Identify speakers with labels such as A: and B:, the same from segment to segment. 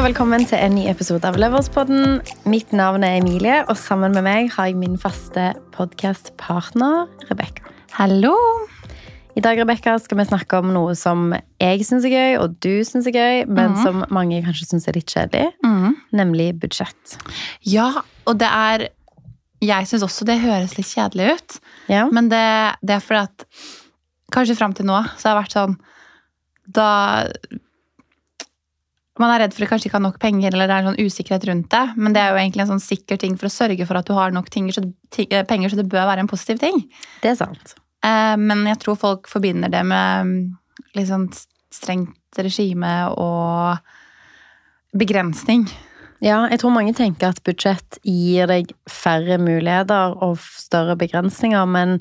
A: Og velkommen til en ny episode av Leverspodden. Mitt navn er Emilie, og sammen med meg har jeg min faste podkastpartner Rebekka.
B: Hallo!
A: I dag Rebecca, skal vi snakke om noe som jeg syns er gøy, og du syns er gøy, men
B: mm.
A: som mange kanskje syns er litt kjedelig, nemlig budsjett.
B: Ja, og det er Jeg syns også det høres litt kjedelig ut.
A: Ja.
B: Men det, det er fordi at Kanskje fram til nå så har det vært sånn Da Man er redd for at kanskje ikke har nok penger, eller det er en sånn usikkerhet rundt det. Men det er jo egentlig en sånn sikker ting for å sørge for at du har nok ting, så eh, penger, så det bør være en positiv ting.
A: Det er sant.
B: Eh, Men jeg tror folk forbinder det med mm, litt sånn strengt regime og begrensning.
A: Ja, jeg tror mange tenker at budsjett gir deg færre muligheter og større begrensninger, men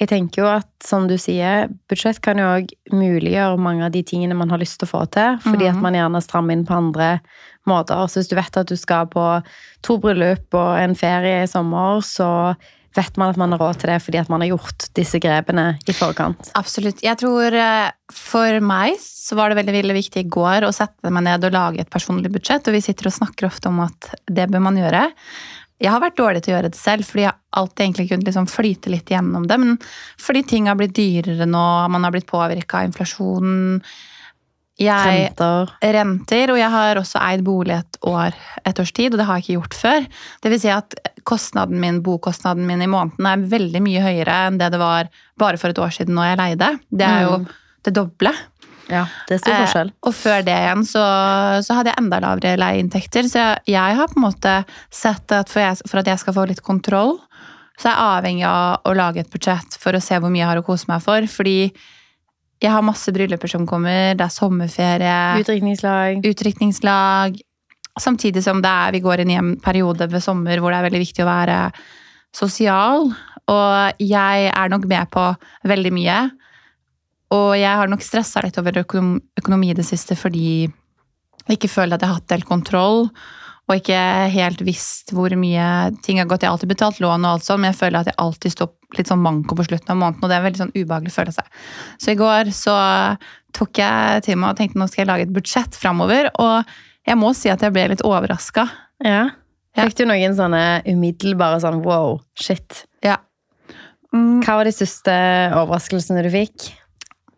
A: jeg tenker jo at, som du sier, budsjett kan jo òg muliggjøre mange av de tingene man har lyst til å få til, fordi at
B: Mhm.
A: man gjerne strammer inn på andre måter. Så hvis du vet at du skal på to bryllup og en ferie i sommer, så vet man at man har råd til det fordi at man har gjort disse grepene i forkant.
B: Absolutt. Jeg tror eh, for meg så var det veldig, veldig viktig i går å sette meg ned og lage et personlig budsjett, og vi sitter og snakker ofte om at det bør man gjøre. Jeg har vært dårlig til å gjøre det selv, fordi jeg alltid egentlig kunnet liksom flyte litt gjennom det. Men fordi ting har blitt dyrere nå, man har blitt påvirka av inflasjonen Jeg
A: Renter.
B: renter, og jeg har også eid bolig et år, et års tid, og det har jeg ikke gjort før. Det vil si at kostnaden min, bokostnaden min i måneden er veldig mye høyere enn det det var bare for et år siden når jeg leide. Det er jo
A: Mm.
B: det doble.
A: Ja, det er stor
B: Eh, og før det igjen så, så hadde jeg enda lavere leieinntekter, så jeg, jeg har på en måte sett at for, jeg, for at jeg skal få litt kontroll, så er jeg avhengig av å lage et budsjett for å se hvor mye jeg har å kose meg for, fordi jeg har masse brylluper som kommer, det er sommerferie,
A: Utdrikningslag.
B: utdrikningslag, samtidig som det er, vi går inn i en periode ved sommer hvor det er veldig viktig å være sosial, og jeg er nok med på veldig mye, og jeg har nok stressa litt over økonom økonomi i det siste fordi jeg ikke føler at jeg har hatt helt kontroll, og ikke helt visst hvor mye ting har gått. Jeg har alltid betalt lån og alt sånt, men jeg føler at jeg alltid står litt sånn manko på slutten av måneden, og det er en veldig sånn ubehagelig følelse. Så i går så tok jeg til meg og tenkte nå skal jeg lage et budsjett framover, og jeg må si at jeg ble litt overraska.
A: Ja. Fikk du noen sånne umiddelbare sånn wow, shit?
B: Ja. Mm,
A: Hva var de største overraskelsene du fikk?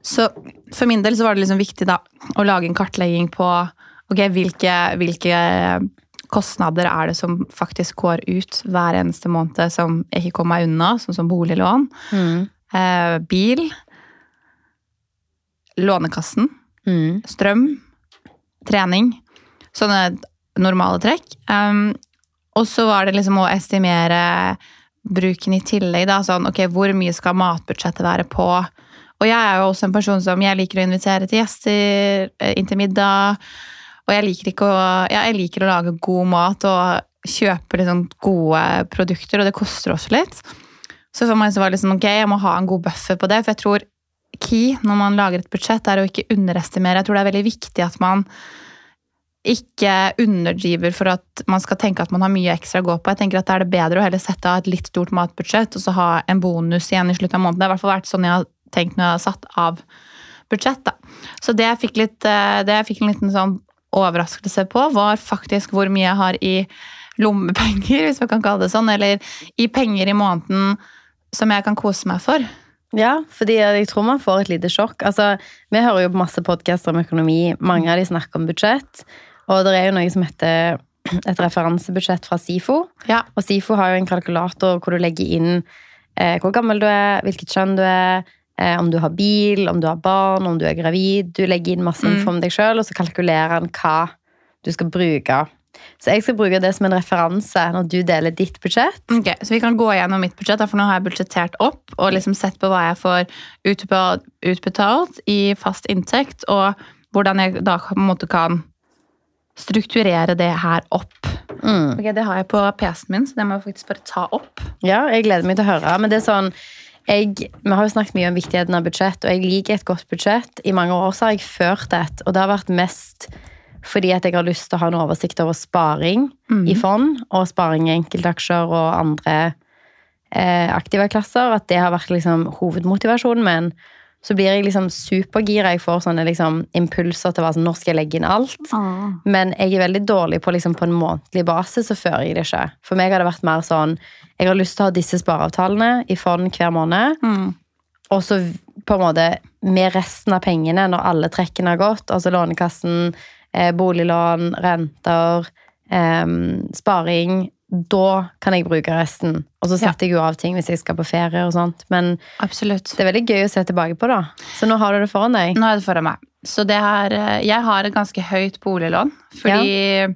B: Så for min del så var det liksom viktig da å lage en kartlegging på okay, hvilke, hvilke kostnader er det som faktisk går ut hver eneste måned som jeg ikke kommer meg unna, sånn som boliglån, eh, bil, Lånekassen,
A: Mm.
B: strøm, trening. Sånne normale trekk. Um, og så var det liksom å estimere bruken i tillegg. Da. Sånn, ok, hvor mye skal matbudsjettet være på? Og jeg er jo også en person som jeg liker å invitere til gjester eh, inn til middag. Og jeg liker, å, ja, jeg liker å lage god mat og kjøpe liksom gode produkter, og det koster også litt. Så for meg så var det liksom, ok, jeg må ha en god buffer på det, for jeg tror key når man lager et budsjett, er å ikke underestimere. Jeg tror det er veldig viktig at man ikke underdriver for at man skal tenke at man har mye ekstra å gå på. Jeg tenker at det er det bedre å heller sette av et litt stort matbudsjett og så ha en bonus igjen i slutten av måneden. Det har i hvert fall vært sånn jeg har tenkt når jeg har satt av budsjett. Da. Så det jeg litt, eh, det jeg fikk en liten sånn overraskelse på, var faktisk hvor mye jeg har i lommepenger, hvis man kan kalle det sånn, eller i penger i måneden som jeg kan kose meg for.
A: Ja, fordi jeg tror man får et lite sjokk. Altså, vi hører jo på masse podcaster om økonomi. Mange av de snakker om budsjett. Og det er jo noe som heter et referansebudsjett fra SIFO.
B: Ja.
A: Og SIFO har jo en kalkulator hvor du legger inn eh, hvor gammel du er, hvilket kjønn du er, om du har bil, om du har barn, om du er gravid. Du legger inn masse
B: Mm.
A: info om deg sjøl, og så kalkulerer han hva du skal bruke. Så jeg skal bruke det som en referanse når du deler ditt budsjett.
B: Ok, Så vi kan gå gjennom mitt budsjett, for nå har jeg budsjettert opp og liksom sett på hva jeg får utbetalt i fast inntekt, og hvordan jeg da på en måte kan strukturere det her opp.
A: Mm.
B: Ok, Det har jeg på PC-en min, så det må jeg faktisk bare ta opp.
A: Ja, jeg gleder meg til å høre. Men det er sånn jeg, Vi har jo snakket mye om viktigheten av budsjett, og jeg liker et godt budsjett. I mange år så har jeg ført et, og det har vært mest fordi at jeg har lyst til å ha en oversikt over sparing i fond, og sparing i enkeltaksjer og andre eh, aktive klasser. At det har vært liksom hovedmotivasjonen min. Så blir jeg liksom supergira. Jeg får sånne liksom impulser til å være sånn Når skal jeg legge inn alt? Men jeg er veldig dårlig på liksom på en månedlig basis, så fører jeg det ikke. For meg har det vært mer sånn Jeg har lyst til å ha disse spareavtalene i fond hver måned.
B: Mm.
A: Og så på en måte med resten av pengene, når alle trekkene har gått, altså Lånekassen, eh, boliglån, renter, eh, sparing, da kan jeg bruke resten. Og så
B: Ja.
A: setter jeg jo av ting hvis jeg skal på ferie og sånt. Men
B: Absolutt.
A: det er veldig gøy å se tilbake på, da. Så nå har du det foran deg.
B: Nå er det foran meg. Så det har, eh, jeg har et ganske høyt boliglån, fordi ja.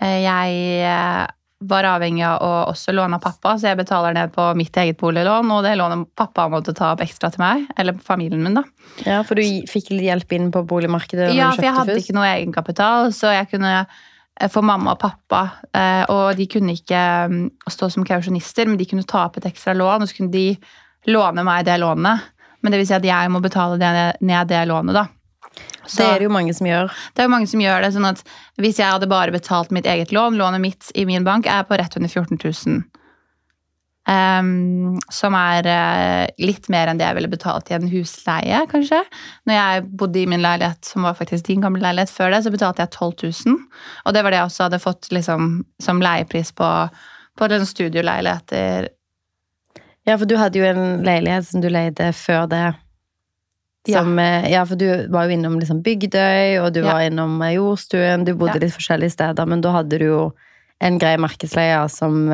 B: jeg eh, var avhengig av å også låne av pappa, så jeg betaler ned på mitt eget boliglån, og det lånet pappa måtte ta opp ekstra til meg, eller familien min, da.
A: Ja, For du fikk litt hjelp inn på boligmarkedet?
B: Ja, for jeg hadde
A: først?
B: ikke noe egenkapital, så jeg kunne eh, få mamma og pappa, eh, og de kunne ikke mm, stå som kausjonister, men de kunne ta opp et ekstra lån, og så kunne de låne meg det lånet. Men det vil si at jeg må betale det ned det lånet, da. Så-
A: Det er det jo mange som gjør.
B: Det er jo mange som gjør det, sånn at hvis jeg hadde bare betalt mitt eget lån, lånet mitt i min bank er på rett under 14 000. Ehm, som er uh, litt mer enn det jeg ville betalt i en husleie, kanskje. Når jeg bodde i min leilighet, som var faktisk din gamle leilighet før det, så betalte jeg 12 000. Og det var det jeg også hadde fått liksom, som leiepris på, på den studioleiligheter.
A: Ja, for du hadde jo en leilighet som du leide før det. Som, ja. ja. for du var jo innom liksom Bygdøy, og du
B: Ja.
A: var innom eh, Jordstuen. Du bodde
B: Ja.
A: litt forskjellige steder, men da hadde du jo en grei markedsleie som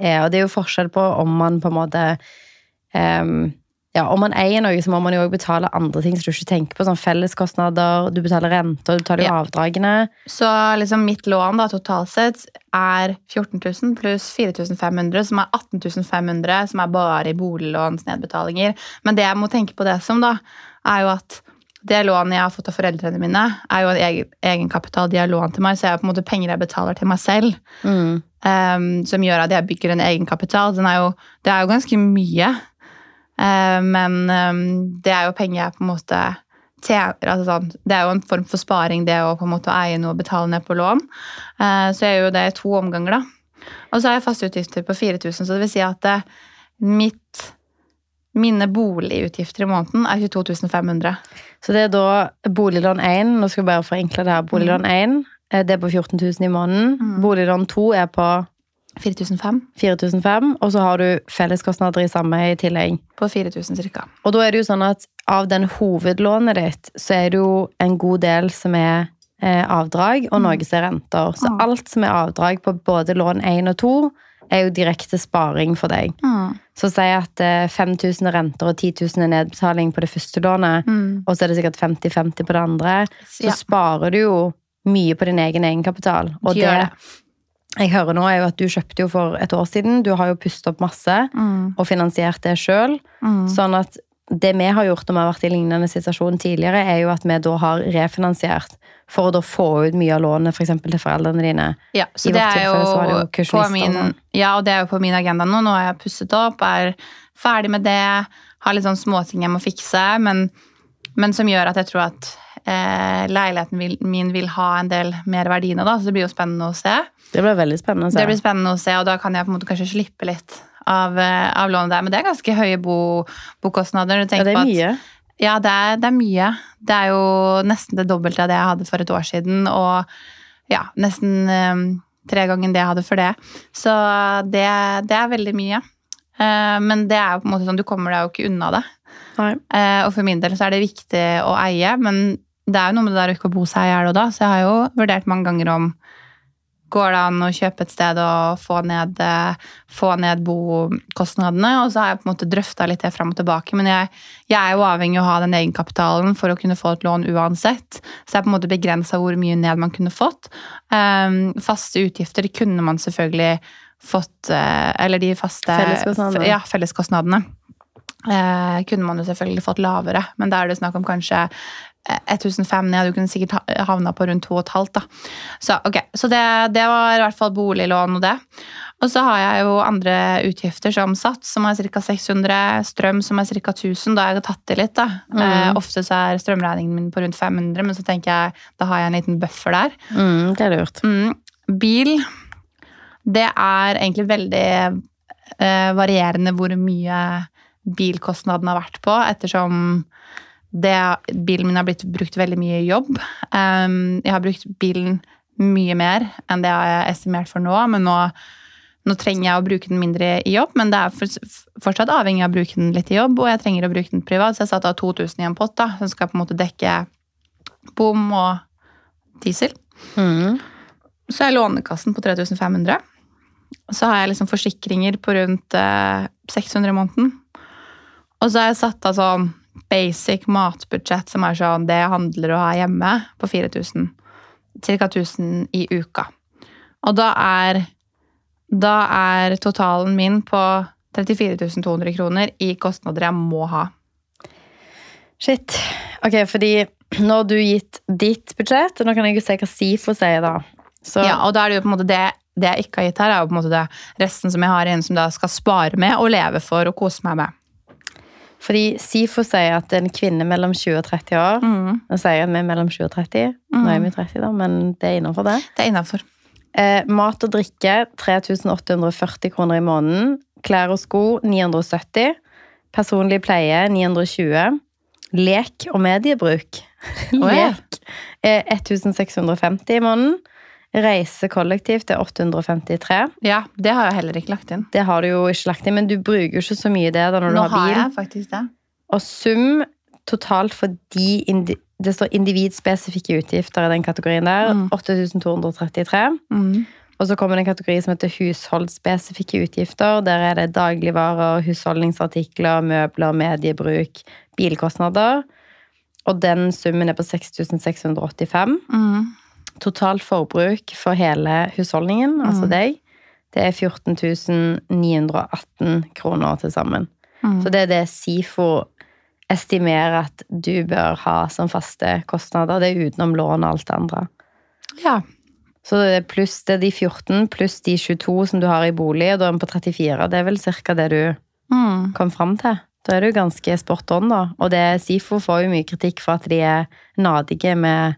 A: eh, er Og det er jo forskjell på om man på en måte um, Ja, om man eier noe, så må man jo også betale andre ting som du ikke tenker på, sånn felleskostnader, du betaler renter, du betaler jo
B: Ja.
A: avdragene.
B: Så liksom mitt lån da, totalt sett er 14 000 pluss 4500, som er 18 500, som er bare i boliglånsnedbetalinger. Men det jeg må tenke på det som, da, er jo at det lånet jeg har fått av foreldrene mine, er jo en egen, egenkapital de har lånt til meg, så jeg er på en måte penger jeg betaler til meg selv,
A: Mm.
B: Um, som gjør at jeg bygger en egenkapital. Den er jo, det er jo ganske mye, Eh, men um, det er jo penger jeg på en måte tjener altså sånn, Det er jo en form for sparing, det å på en måte eie noe og betale ned på lån. Uh, så jeg gjør jo det i to omganger, da. Og så har jeg faste utgifter på 4000, så det vil si at eh, mitt mine boligutgifter i måneden er 22 500.
A: Så det er da boliglån 1, nå skal vi bare forenkle det her. Boliglån 1, eh, det er på 14 000 i måneden.
B: Mm.
A: Boliglån 2 er på
B: 4005
A: 4005, og så har du felleskostnader i samme i tillegg.
B: på 4000 cirka.
A: Og da er det jo sånn at av den hovedlånet ditt, så er det jo en god del som er eh, avdrag, og noe som er renter. Så
B: Mm.
A: alt som er avdrag på både lån 1 og 2, er jo direkte sparing for deg. Så si at eh, 5000 er renter og 10 000 er nedbetaling på det første lånet,
B: Mm.
A: og så er det sikkert 50-50 på det andre, så
B: Ja.
A: sparer du jo mye på din egen egenkapital. Og det,
B: det.
A: jeg hører nå er jo at du kjøpte jo for et år siden, du har jo pustet opp masse,
B: Mm.
A: og finansiert det selv.
B: Mm.
A: Sånn at det vi har gjort når vi har vært i lignende situasjon tidligere, er jo at vi da har refinansiert for å da få ut mye av lånet, f.eks. til foreldrene dine.
B: Ja, så
A: I
B: det er jo,
A: så det jo
B: på min, ja, og det er jo på min agenda nå. Nå har jeg pusset opp, er ferdig med det, har litt sånn småting jeg må fikse, men, men som gjør at jeg tror at eh, leiligheten vil, min vil ha en del mer verdi nå, da, så det blir jo spennende å se.
A: Det blir veldig spennende å se.
B: Det blir spennende å se, og da kan jeg på en måte kanskje slippe litt av, eh, av lånet der. Men det er ganske høye bo, bokostnader. du
A: ja, det
B: er
A: er
B: at-
A: mye.
B: ja, det er, det er mye. Det er jo nesten det dobbelte av det jeg hadde for et år siden, og ja, nesten um, tre ganger det jeg hadde for det. Så det, det er veldig mye. Uh, men det er jo på en måte sånn, du kommer deg jo ikke unna det. Eh, og for min del så er det viktig å eie, men det er jo noe med det der å ikke bo seg i hjel og da. Så jeg har jo vurdert mange ganger om Går det an å kjøpe et sted og få ned, eh, få ned bokostnadene? Og så har jeg på en måte drøfta litt det fram og tilbake. Men jeg, jeg er jo avhengig av å ha den egenkapitalen for å kunne få et lån uansett. Så jeg er på en måte begrensa hvor mye ned man kunne fått. Um, faste utgifter kunne man selvfølgelig fått eh, Eller de faste
A: Felleskostnadene.
B: Ja, felleskostnadene. Eh, kunne man jo selvfølgelig fått lavere, men da er det snakk om kanskje eh, 1500 ned. Du kunne sikkert ha- havna på rundt 2500, da. Så, okay. så det, det var i hvert fall boliglån og det. Og så har jeg jo andre utgifter som Sats, som er ca. 600, strøm som er ca. 1000. Da har jeg tatt i litt, da.
A: Mm.
B: Eh, ofte så er strømregningen min på rundt 500, men så tenker jeg da har jeg en liten buffer der.
A: Mm, det er lurt.
B: Mm. Bil, det er egentlig veldig eh, varierende hvor mye bilkostnaden har vært på, ettersom det, bilen min har blitt brukt veldig mye i jobb. Um, jeg har brukt bilen mye mer enn det jeg har estimert for nå, men nå, nå trenger jeg å bruke den mindre i jobb. Men det er fortsatt avhengig av å bruke den litt i jobb, og jeg trenger å bruke den privat. Så jeg satte av 2000 i en pott da, som skal på en måte dekke bom og diesel.
A: Mm.
B: Så er Lånekassen på 3500. Så har jeg liksom forsikringer på rundt eh, 600 i måneden. Og så har jeg satt av sånn basic matbudsjett, som er sånn det handler å ha hjemme, på 4000. Ca. 1000 i uka. Og da er, da er totalen min på 34 200 kroner i kostnader jeg må ha.
A: Shit. Ok, fordi nå har du gitt ditt budsjett, og nå kan jeg jo se hva SIFO sier, da. Så
B: Ja, og da er det jo på en måte det, det jeg ikke har gitt her, er jo på en måte det resten som jeg har igjen som da skal spare med og leve for og kose meg med.
A: Fordi SIFO sier at en kvinne mellom 20 og 30 år
B: Mm.
A: Nå sier vi er mellom 20 og 30. Nå er vi 30, da, men det er innenfor det.
B: Det er innafor.
A: Eh, mat og drikke 3840 kroner i måneden. Klær og sko 970. Personlig pleie 920. Lek og mediebruk Lek er 1650 i måneden. Reise kollektivt er 853.
B: Ja, det har jeg heller ikke lagt inn.
A: Det har du jo ikke lagt inn, men du bruker jo ikke så mye det da når du
B: Nå
A: har
B: har
A: bil.
B: jeg faktisk det.
A: Og sum totalt for de Det står individspesifikke utgifter i den kategorien der.
B: Mm.
A: 8233.
B: Mm.
A: Og så kommer det en kategori som heter husholdsspesifikke utgifter. Der er det dagligvarer, husholdningsartikler, møbler, mediebruk, bilkostnader. Og den summen er på 6685.
B: Mm.
A: Totalt forbruk for hele husholdningen, altså
B: Mm.
A: deg, det er 14 918 kroner til sammen.
B: Mm.
A: Så det er det SIFO estimerer at du bør ha som faste kostnader. Det er utenom lån og alt det andre.
B: Ja.
A: Så det er pluss det er de 14 pluss de 22 som du har i bolig, og da er vi på 34. Det er vel cirka det du
B: Mm.
A: kom fram til. Da er du ganske spot on, da. Og det, SIFO får jo mye kritikk for at de er nadige med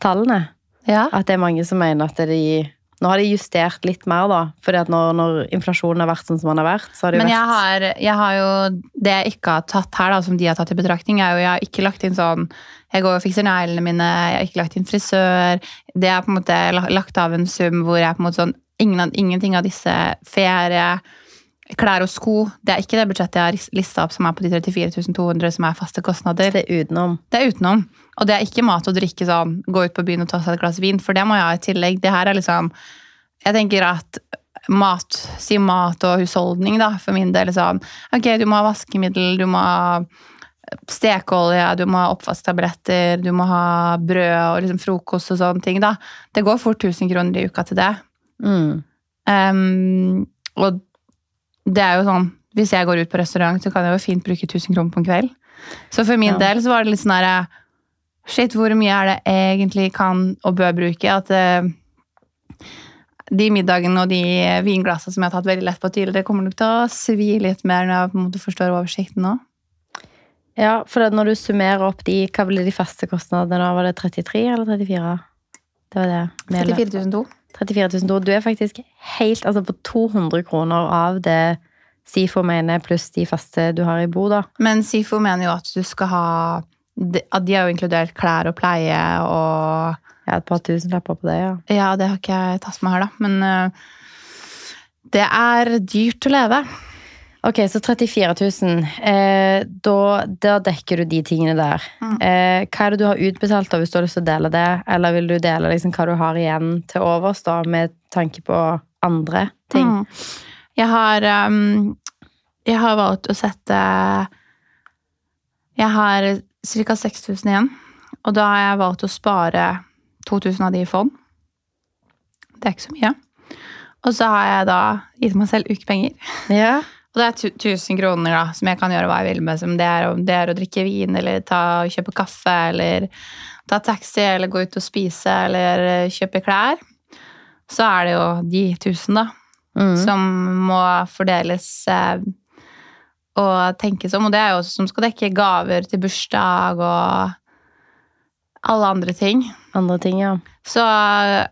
A: tallene.
B: Ja.
A: At det er mange som mener at de Nå har de justert litt mer, da. fordi at når, når inflasjonen har vært sånn som den har vært, så har det
B: Men jeg
A: vært
B: Men jeg har jo Det jeg ikke har tatt her, da, som de har tatt i betraktning, er jo jeg har ikke lagt inn sånn Jeg går og fikser neglene mine, jeg har ikke lagt inn frisør. Det er på en måte lagt av en sum hvor jeg på en måte sånn ingen, Ingenting av disse ferie, klær og sko Det er ikke det budsjettet jeg har lista opp som er på de 34 200 som er faste kostnader.
A: det er utenom.
B: Det er utenom. Og det er ikke mat og drikke sånn gå ut på byen og ta seg et glass vin, for det må jeg ha i tillegg. Det her er liksom Jeg tenker at mat, si mat og husholdning, da, for min del sånn Ok, du må ha vaskemiddel, du må ha stekeolje, du må ha oppvasktabletter, du må ha brød og liksom frokost og sånne ting, da. Det går fort 1000 kroner i uka til det.
A: Mm.
B: Um, og det er jo sånn Hvis jeg går ut på restaurant, så kan jeg jo fint bruke 1000 kroner på en kveld. Så for min
A: Ja.
B: del så var det litt sånn herre Shit, hvor mye er det egentlig kan og bør bruke? At uh, de middagene og de vinglassene som jeg har tatt veldig lett på tidligere, kommer nok til å svi litt mer når jeg på en måte forstår oversikten nå.
A: Ja, for når du summerer opp de Hva ble de faste kostnadene? da? Var det 33 eller 34? Det var det.
B: 34 200.
A: 34 000 Du er faktisk helt altså på 200 kroner av det SIFO mener, pluss de faste du har i bo, da.
B: Men SIFO mener jo at du skal ha At de har jo inkludert klær og pleie og
A: har et par tusenlapper på det, ja.
B: Ja, det har ikke jeg tatt med her, da. Men uh, det er dyrt å leve.
A: Ok, så 34 000. Eh, da, da dekker du de tingene der.
B: Mm.
A: Eh, hva er det du har utbetalt da, hvis du har lyst til å dele det? Eller vil du dele liksom, hva du har igjen til overs, da, med tanke på andre ting?
B: Mm. Jeg har um, Jeg har valgt å sette Jeg har ca. 6000 igjen. Og da har jeg valgt å spare 2000 av de i fond. Det er ikke så mye. Og så har jeg da gitt meg selv ukepenger.
A: Ja.
B: Og det er tu- 1000 kroner da, som jeg kan gjøre hva jeg vil med. Som det er, det er å drikke vin, eller ta, kjøpe kaffe, eller ta taxi, eller gå ut og spise, eller eh, kjøpe klær. Så er det jo de 1000, da,
A: Mm.
B: som må fordeles eh, og tenkes om. Og det er jo også som skal dekke gaver til bursdag og alle andre ting.
A: Andre ting, ja.
B: Så eh,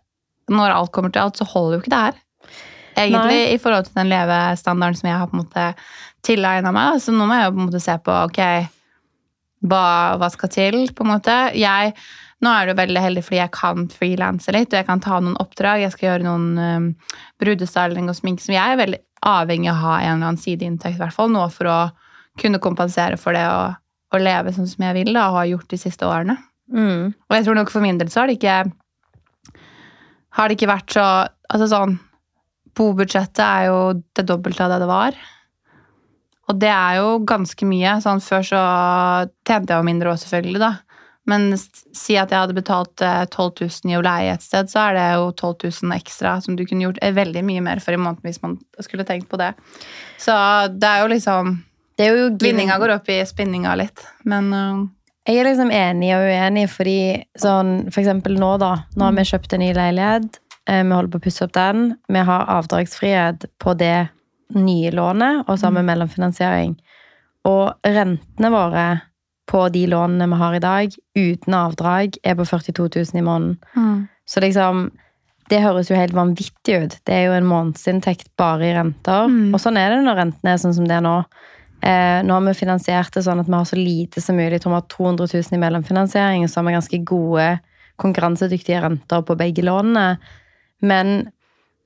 B: når alt kommer til alt, så holder jo ikke det her. Egentlig,
A: Nei.
B: i forhold til den levestandarden som jeg har på en måte tilegna meg. Så nå må jeg jo på en måte se på ok, hva, hva skal til, på en måte. Jeg, nå er det jo veldig heldig fordi jeg kan frilanse litt, og jeg kan ta noen oppdrag. Jeg skal gjøre noen um, brudestyling og sminke som jeg er veldig avhengig av å ha en eller annen sideinntekt, i hvert fall nå for å kunne kompensere for det og, og leve sånn som jeg vil da, og har gjort de siste årene.
A: Mm.
B: Og jeg tror nok for min del så har det ikke Har det ikke vært så Altså sånn Bobudsjettet er jo det dobbelte av det det var. Og det er jo ganske mye. Sånn før så tjente jeg jo mindre òg, selvfølgelig, da. Men si at jeg hadde betalt eh, 12 000 i å leie et sted, så er det jo 12 000 ekstra som du kunne gjort eh, veldig mye mer for i måneden hvis man skulle tenkt på det. Så det er jo liksom
A: Det er jo
B: Vinninga går opp i spinninga litt, men uh...
A: Jeg er liksom enig og uenig, fordi sånn, for eksempel nå, da. Nå har vi kjøpt en ny leilighet. Eh, Vi holder på å pusse opp den. Vi har avdragsfrihet på det nye lånet, og så har vi mellomfinansiering. Og rentene våre på de lånene vi har i dag, uten avdrag, er på 42 000 i måneden. Så liksom Det høres jo helt vanvittig ut. Det er jo en månedsinntekt bare i renter.
B: Mm.
A: Og sånn er det når rentene er sånn som det er nå. Eh, nå har vi finansiert det sånn at vi har så lite som mulig. Jeg tror vi har 200 000 i mellomfinansiering, og så har vi ganske gode, konkurransedyktige renter på begge lånene. Men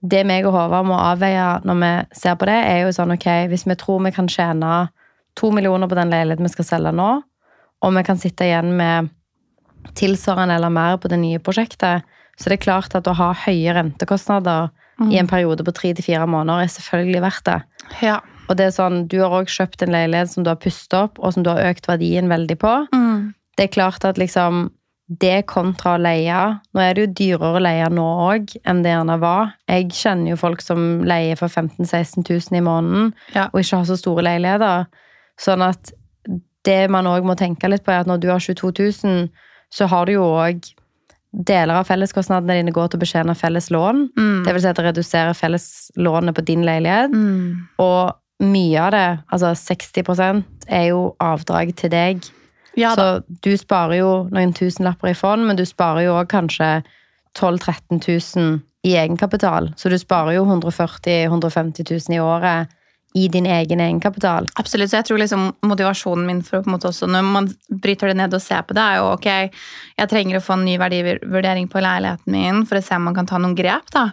A: det meg og Håvard må avveie når vi ser på det, er jo sånn ok, hvis vi tror vi kan tjene to millioner på den leiligheten vi skal selge nå, og vi kan sitte igjen med tilsvarende eller mer på det nye prosjektet, så det er klart at å ha høye rentekostnader i en periode på tre til fire måneder er selvfølgelig verdt det.
B: ja.
A: Og det er sånn, Du har også kjøpt en leilighet som du har pustet opp, og som du har økt verdien veldig på. Det er klart at liksom det kontra å leie Nå er det jo dyrere å leie nå òg enn det gjerne var. Jeg kjenner jo folk som leier for 15 000-16 000 i måneden
B: Ja.
A: og ikke har så store leiligheter. Sånn at det man òg må tenke litt på, er at når du har 22 000, så har du jo òg Deler av felleskostnadene dine går til å betjene felles lån.
B: Mm.
A: Det vil si at det reduserer felleslånet på din leilighet.
B: Mm.
A: Og mye av det, altså 60% er jo avdrag til deg.
B: Ja.
A: Så du sparer jo noen tusenlapper i fond, men du sparer jo òg kanskje 12 000-13 000 i egenkapital. Så du sparer jo 140 000-150 000 i året i din egen egenkapital.
B: Absolutt. Så jeg tror liksom motivasjonen min for å også, når man bryter det ned og ser på det, er jo ok, jeg trenger å få en ny verdivurdering på leiligheten min for å se om man kan ta noen grep, da.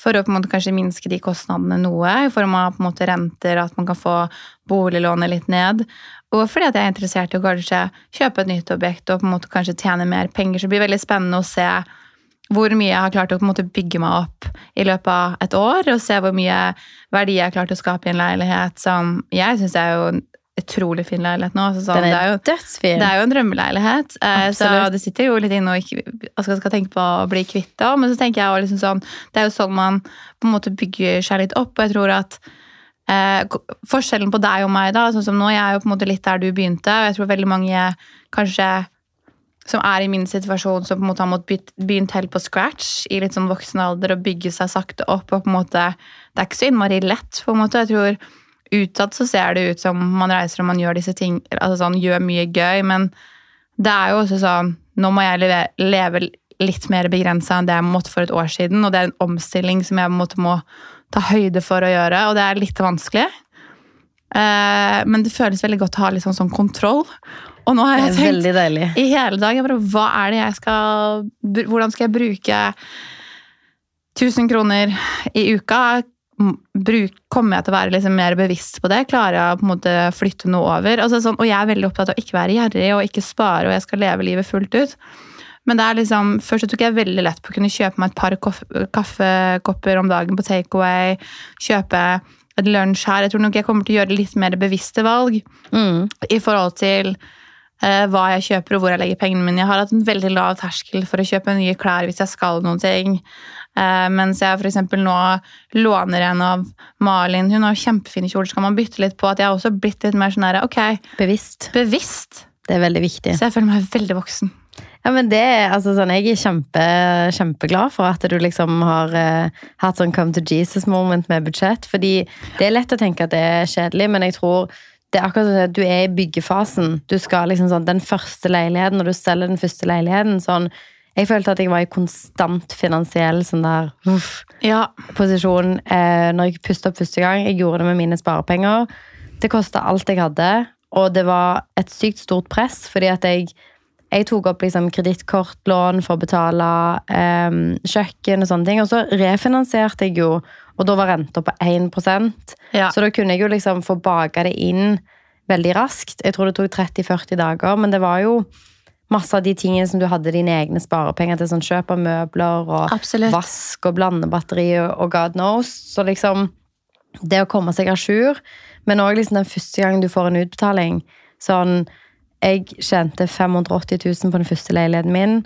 B: For å på en måte kanskje minske de kostnadene noe, i form av på en måte renter, at man kan få boliglånet litt ned. Og fordi at jeg er interessert i å kanskje kjøpe et nytt objekt og på en måte kanskje tjene mer penger, så det blir veldig spennende å se hvor mye jeg har klart å på en måte bygge meg opp i løpet av et år, og se hvor mye verdi jeg har klart å skape i en leilighet som jeg syns er jo en utrolig fin leilighet nå. Så sånn,
A: Den
B: det, er
A: er
B: jo,
A: dødsfin.
B: det er jo en drømmeleilighet, Absolutt. så det sitter jo litt inne og ikke, altså, skal tenke på å bli kvitt det. Men så tenker jeg også liksom sånn, det er jo sånn man på en måte bygger seg litt opp, og jeg tror at eh, forskjellen på deg og meg da, sånn som nå, jeg er jo på en måte litt der du begynte, og jeg tror veldig mange kanskje som er i min situasjon, som på en måte har måttet begynt helt på scratch i litt sånn voksen alder og bygge seg sakte opp. og på en måte, Det er ikke så innmari lett. på en måte. Jeg tror Utad så ser det ut som man reiser og man gjør disse ting, altså sånn, gjør mye gøy, men det er jo også sånn Nå må jeg leve, leve litt mer begrensa enn det jeg måtte for et år siden, og det er en omstilling som jeg på en måte må ta høyde for å gjøre, og det er litt vanskelig. Eh, men det føles veldig godt å ha litt sånn, sånn kontroll. Og nå har jeg tenkt i hele dag. Bare, hva er det jeg skal Hvordan skal jeg bruke 1000 kroner i uka? Bruk, kommer jeg til å være liksom mer bevisst på det? Klarer jeg å på en måte flytte noe over? Altså sånn, og jeg er veldig opptatt av å ikke være gjerrig og ikke spare, og jeg skal leve livet fullt ut. Men det er liksom, først så tok jeg veldig lett på å kunne kjøpe meg et par kaffekopper om dagen på takeaway. Kjøpe et lunsj her. Jeg tror nok jeg kommer til å gjøre litt mer bevisste valg
A: Mm.
B: i forhold til eh, hva jeg kjøper og hvor jeg legger pengene mine. Jeg har hatt en veldig lav terskel for å kjøpe nye klær hvis jeg skal noen ting. Eh, mens jeg for eksempel nå låner en av Malin. Hun har kjempefine kjoler, så kan man bytte litt på. At jeg har også blitt litt mer sånn her, ok,
A: Bevisst.
B: bevisst.
A: Det er veldig viktig.
B: Så jeg føler meg veldig voksen.
A: Ja, men det altså sånn, Jeg er kjempe, kjempeglad for at du liksom har uh, hatt sånn come to Jesus-moment med budsjett. Fordi det er lett å tenke at det er kjedelig, men jeg tror det er akkurat sånn at du er i byggefasen. Du skal liksom sånn, Den første leiligheten, når du selger den første leiligheten sånn, Jeg følte at jeg var i konstant finansiell sånn der uff,
B: Ja.
A: posisjon eh, når jeg pustet opp første gang. Jeg gjorde det med mine sparepenger. Det kosta alt jeg hadde, og det var et sykt stort press, fordi at jeg jeg tok opp liksom kredittkortlån for å betale um, kjøkken og sånne ting. Og så refinansierte jeg jo, og da var renta på 1
B: Ja.
A: Så da kunne jeg jo liksom få baka det inn veldig raskt. Jeg tror det tok 30-40 dager, men det var jo masse av de tingene som du hadde dine egne sparepenger til, sånn kjøp av møbler og
B: Absolutt.
A: vask og blandebatteri og god knows. Så liksom, det å komme seg a jour, men òg liksom den første gangen du får en utbetaling. Sånn, jeg tjente 580 000 på den første leiligheten min,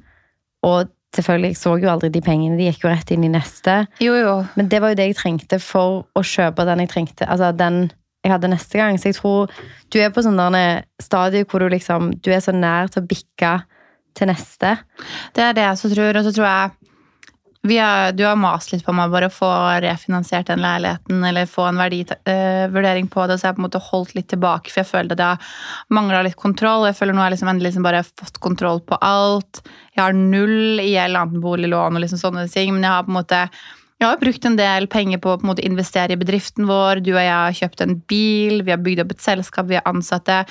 A: og selvfølgelig, jeg så jo aldri de pengene, de gikk jo rett inn i neste.
B: Jo, jo.
A: Men det var jo det jeg trengte for å kjøpe den jeg trengte. Altså den jeg hadde neste gang. Så jeg tror du er på sånn der stadie hvor du liksom Du er så nær til å bikke til neste.
B: Det er det jeg også tror. Og så tror jeg vi har, Du har mast litt på meg bare å få refinansiert den leiligheten eller få en verdivurdering på det. Så jeg har på en måte holdt litt tilbake, for jeg føler at jeg har mangla litt kontroll. Jeg føler nå har jeg liksom endelig liksom bare fått kontroll på alt. Jeg har null i gjeld, annet enn boliglån og liksom sånne ting. Men jeg har på en måte jeg har brukt en del penger på å på investere i bedriften vår. Du og jeg har kjøpt en bil, vi har bygd opp et selskap, vi har ansatte.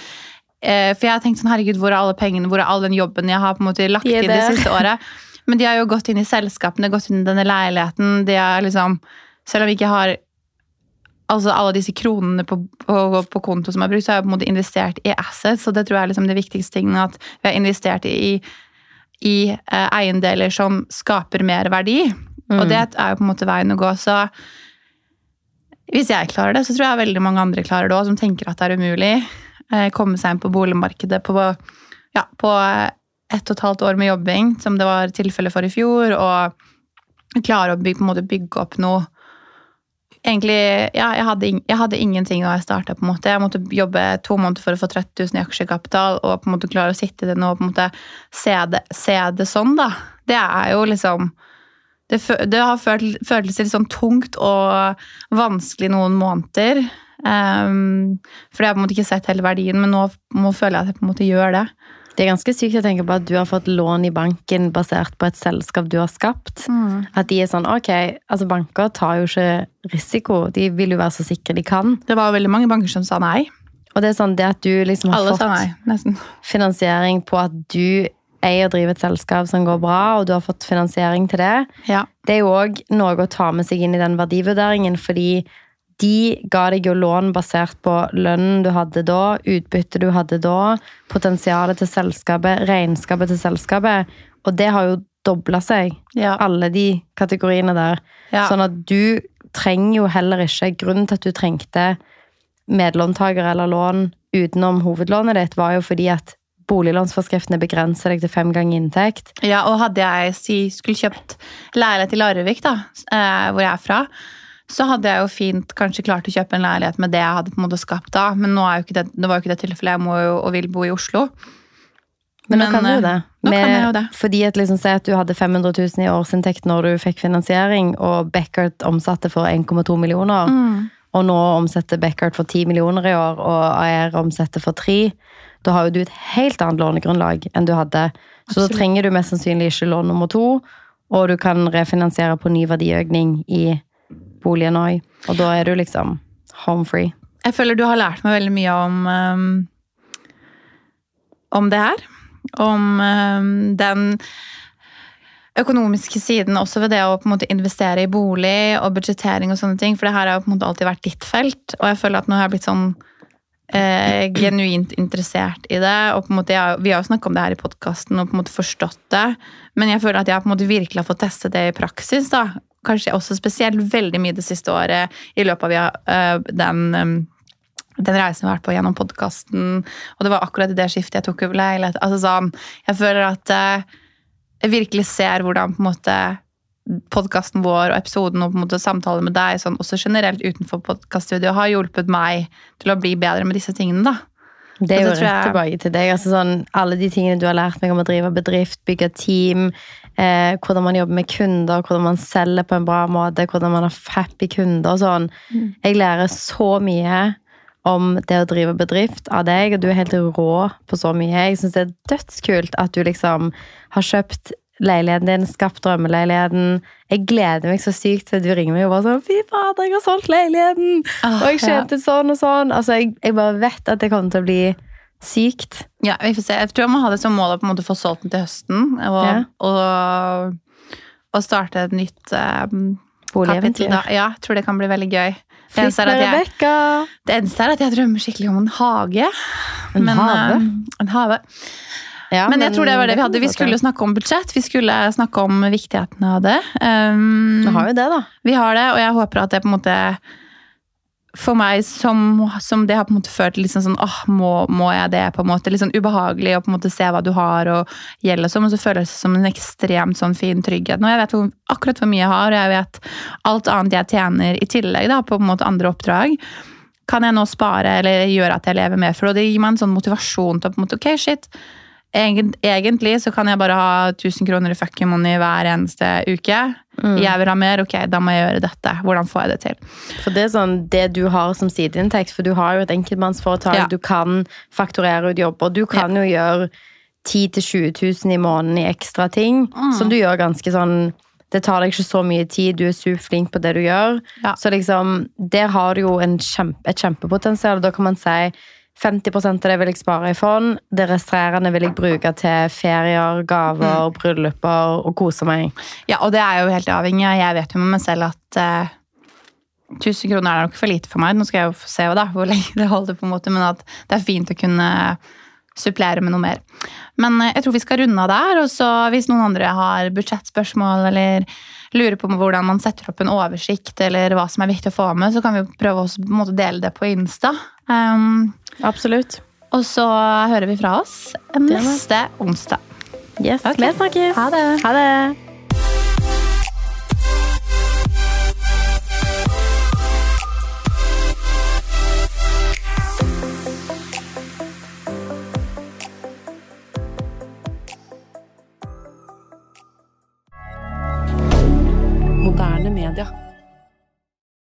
B: Eh, For jeg har tenkt sånn, herregud, hvor er alle pengene, hvor er all den jobben jeg har på en måte lagt
A: er
B: inn det siste året? Men de har jo gått inn i selskapene, gått inn i denne leiligheten. De har liksom, selv om vi ikke har altså alle disse kronene på, på, på konto som er brukt, så har jeg på en måte investert i assets, og det tror jeg er liksom det viktigste tingene, at vi har investert i, i eh, eiendeler som skaper mer verdi. Og det er jo på en måte veien å gå. Så hvis jeg klarer det, så tror jeg veldig mange andre klarer det òg, som tenker at det er umulig. Eh, komme seg inn på boligmarkedet på, ja, på ett og et halvt år med jobbing, som det var tilfellet for i fjor, og klare å bygge, måte bygge opp noe Egentlig, ja, jeg hadde, jeg hadde ingenting da jeg starta. Jeg måtte jobbe to måneder for å få 30 000 i aksjekapital, og på en måte klare å sitte i det nå og på en måte se det, se det sånn, da. Det er jo liksom det, det har følt, føltes litt sånn tungt og vanskelig noen måneder. Um, for jeg har på en måte ikke sett hele verdien, men nå, nå føler jeg at jeg på en måte gjør det.
A: Det er ganske sykt å tenke på at du har fått lån i banken basert på et selskap du har skapt. At de er sånn, ok, altså banker tar jo ikke risiko. De vil jo være så sikre de kan.
B: Det var veldig mange banker som sa nei.
A: Og det er sånn, det at du liksom har
B: Alle
A: fått
B: nei,
A: finansiering på at du eier og driver et selskap som går bra, og du har fått finansiering til det,
B: Ja.
A: det er jo òg noe å ta med seg inn i den verdivurderingen, fordi de ga deg jo lån basert på lønnen du hadde da, utbyttet du hadde da, potensialet til selskapet, regnskapet til selskapet, og det har jo dobla seg.
B: Ja.
A: Alle de kategoriene der.
B: Ja.
A: Sånn at du trenger jo heller ikke Grunnen til at du trengte medlåntaker eller lån utenom hovedlånet ditt, var jo fordi at boliglånsforskriftene begrenser deg til fem ganger inntekt.
B: Ja, og hadde jeg si, skulle kjøpt leilighet i Larvik, da, eh, hvor jeg er fra, så hadde jeg jo fint kanskje klart å kjøpe en leilighet med det jeg hadde på en måte skapt da. Men nå er jo ikke det, det var jo ikke det tilfellet. Jeg må jo og vil bo i Oslo.
A: Men, nå kan du jo
B: eh,
A: det.
B: nå kan jeg jo det.
A: Fordi at liksom, Se at du hadde 500 000 i årsinntekt når du fikk finansiering, og Beckert omsatte for 1,2 millioner.
B: Mm.
A: Og nå omsetter Beckert for 10 millioner i år, og AR omsetter for 3. Da har jo du et helt annet lånegrunnlag enn du hadde. Så
B: Absolutt.
A: da trenger du mest sannsynlig ikke lån nummer to, og du kan refinansiere på ny verdiøkning i boligen òg. Og da er du liksom home free.
B: Jeg føler du har lært meg veldig mye om um, om det her. Om um, den økonomiske siden også ved det å på en måte investere i bolig og budsjettering og sånne ting. For det her har jo på en måte alltid vært ditt felt, og jeg føler at nå har jeg blitt sånn eh, genuint interessert i det. Og på en måte, jeg, vi har jo snakket om det her i podkasten og på en måte forstått det, men jeg føler at jeg på en måte virkelig har fått teste det i praksis. da. Kanskje også spesielt veldig mye det siste året i løpet av eh, den um, den reisen vi har vært på gjennom podkasten, og det var akkurat i det skiftet jeg tok over leilighet. Altså sånn, jeg føler at eh, jeg virkelig ser hvordan på en måte podkasten vår og episoden og på en måte samtaler med deg sånn, også generelt utenfor podkaststudioet har hjulpet meg til å bli bedre med disse tingene. da.
A: Det er jo rett tilbake til deg. Altså sånn, alle de tingene du har lært meg om å drive bedrift, bygge team, eh, hvordan man jobber med kunder, hvordan man selger på en bra måte, hvordan man har happy kunder og sånn. Jeg lærer så mye om det å drive bedrift av deg, og du er helt rå på så mye. Jeg syns det er dødskult at du liksom har kjøpt leiligheten din, skapt drømmeleiligheten. Jeg gleder meg så sykt til du ringer meg og bare sånn Fy fader, jeg har solgt leiligheten!
B: Ah,
A: og jeg tjente sånn og sånn. Altså, jeg, jeg bare vet at det kommer til å bli sykt.
B: Ja, vi får se. Jeg tror jeg må ha det som mål å på en måte få solgt den til høsten. Og,
A: Ja.
B: og, og starte et nytt eh, kapittel. Da. Ja, jeg tror det kan bli veldig gøy. Det eneste, jeg, det eneste er at jeg drømmer skikkelig om en hage.
A: En
B: Men,
A: hage?
B: Uh, en hage.
A: Ja,
B: men jeg tror det var det vi hadde. Vi skulle snakke om budsjett. Vi skulle snakke om viktigheten av det. Um.
A: Vi har jo det, da.
B: Vi har det, og jeg håper at det på en måte For meg som, som det har på en måte følt litt sånn sånn åh, må, må jeg det? på en måte, Litt sånn ubehagelig å på en måte se hva du har og gjeld og sånn, men så føles det som en ekstremt sånn fin trygghet. Nå jeg vet hvor, akkurat hvor mye jeg har, og jeg vet alt annet jeg tjener i tillegg da, på en måte andre oppdrag. Kan jeg nå spare eller gjøre at jeg lever mer for? Og det gir meg en sånn motivasjon til å på en måte, ok, shit, Egentlig så kan jeg bare ha 1000 kroner i fucking money hver eneste uke.
A: Mm.
B: Jeg vil ha mer, ok, da må jeg gjøre dette. Hvordan får jeg det til?
A: For det er sånn det du har som sideinntekt, for du har jo et enkeltmannsforetak,
B: Ja.
A: du kan fakturere ut jobber, du kan jo gjøre 10 000-20 000 i måneden i ekstra ting,
B: Mm.
A: som du gjør ganske sånn det tar deg ikke så mye tid, du er superflink på det du gjør.
B: Ja.
A: Så liksom, der har du jo en kjempe, et kjempepotensial. Da kan man si 50 av det vil jeg spare i fond, det resterende vil jeg bruke til ferier,
B: Mm.
A: gaver, brylluper og kose meg.
B: Ja, og det er jo helt avhengig. av- Jeg vet jo med meg selv at eh, 1000 kroner er nok for lite for meg. Nå skal jeg jo få se da, hvor lenge det holder, på en måte, men at det er fint å kunne supplere med noe mer. Men eh, jeg tror vi skal runde av der. Og så hvis noen andre har budsjettspørsmål eller lurer på hvordan man setter opp en oversikt, eller hva som er viktig å få med, så kan vi prøve å dele det på Insta. Um,
A: Absolutt.
B: og så hører vi fra oss neste onsdag.
A: Yes,
B: okay.
A: vi snakkes.
B: Ha det.
A: Ha det.
C: Moderne media.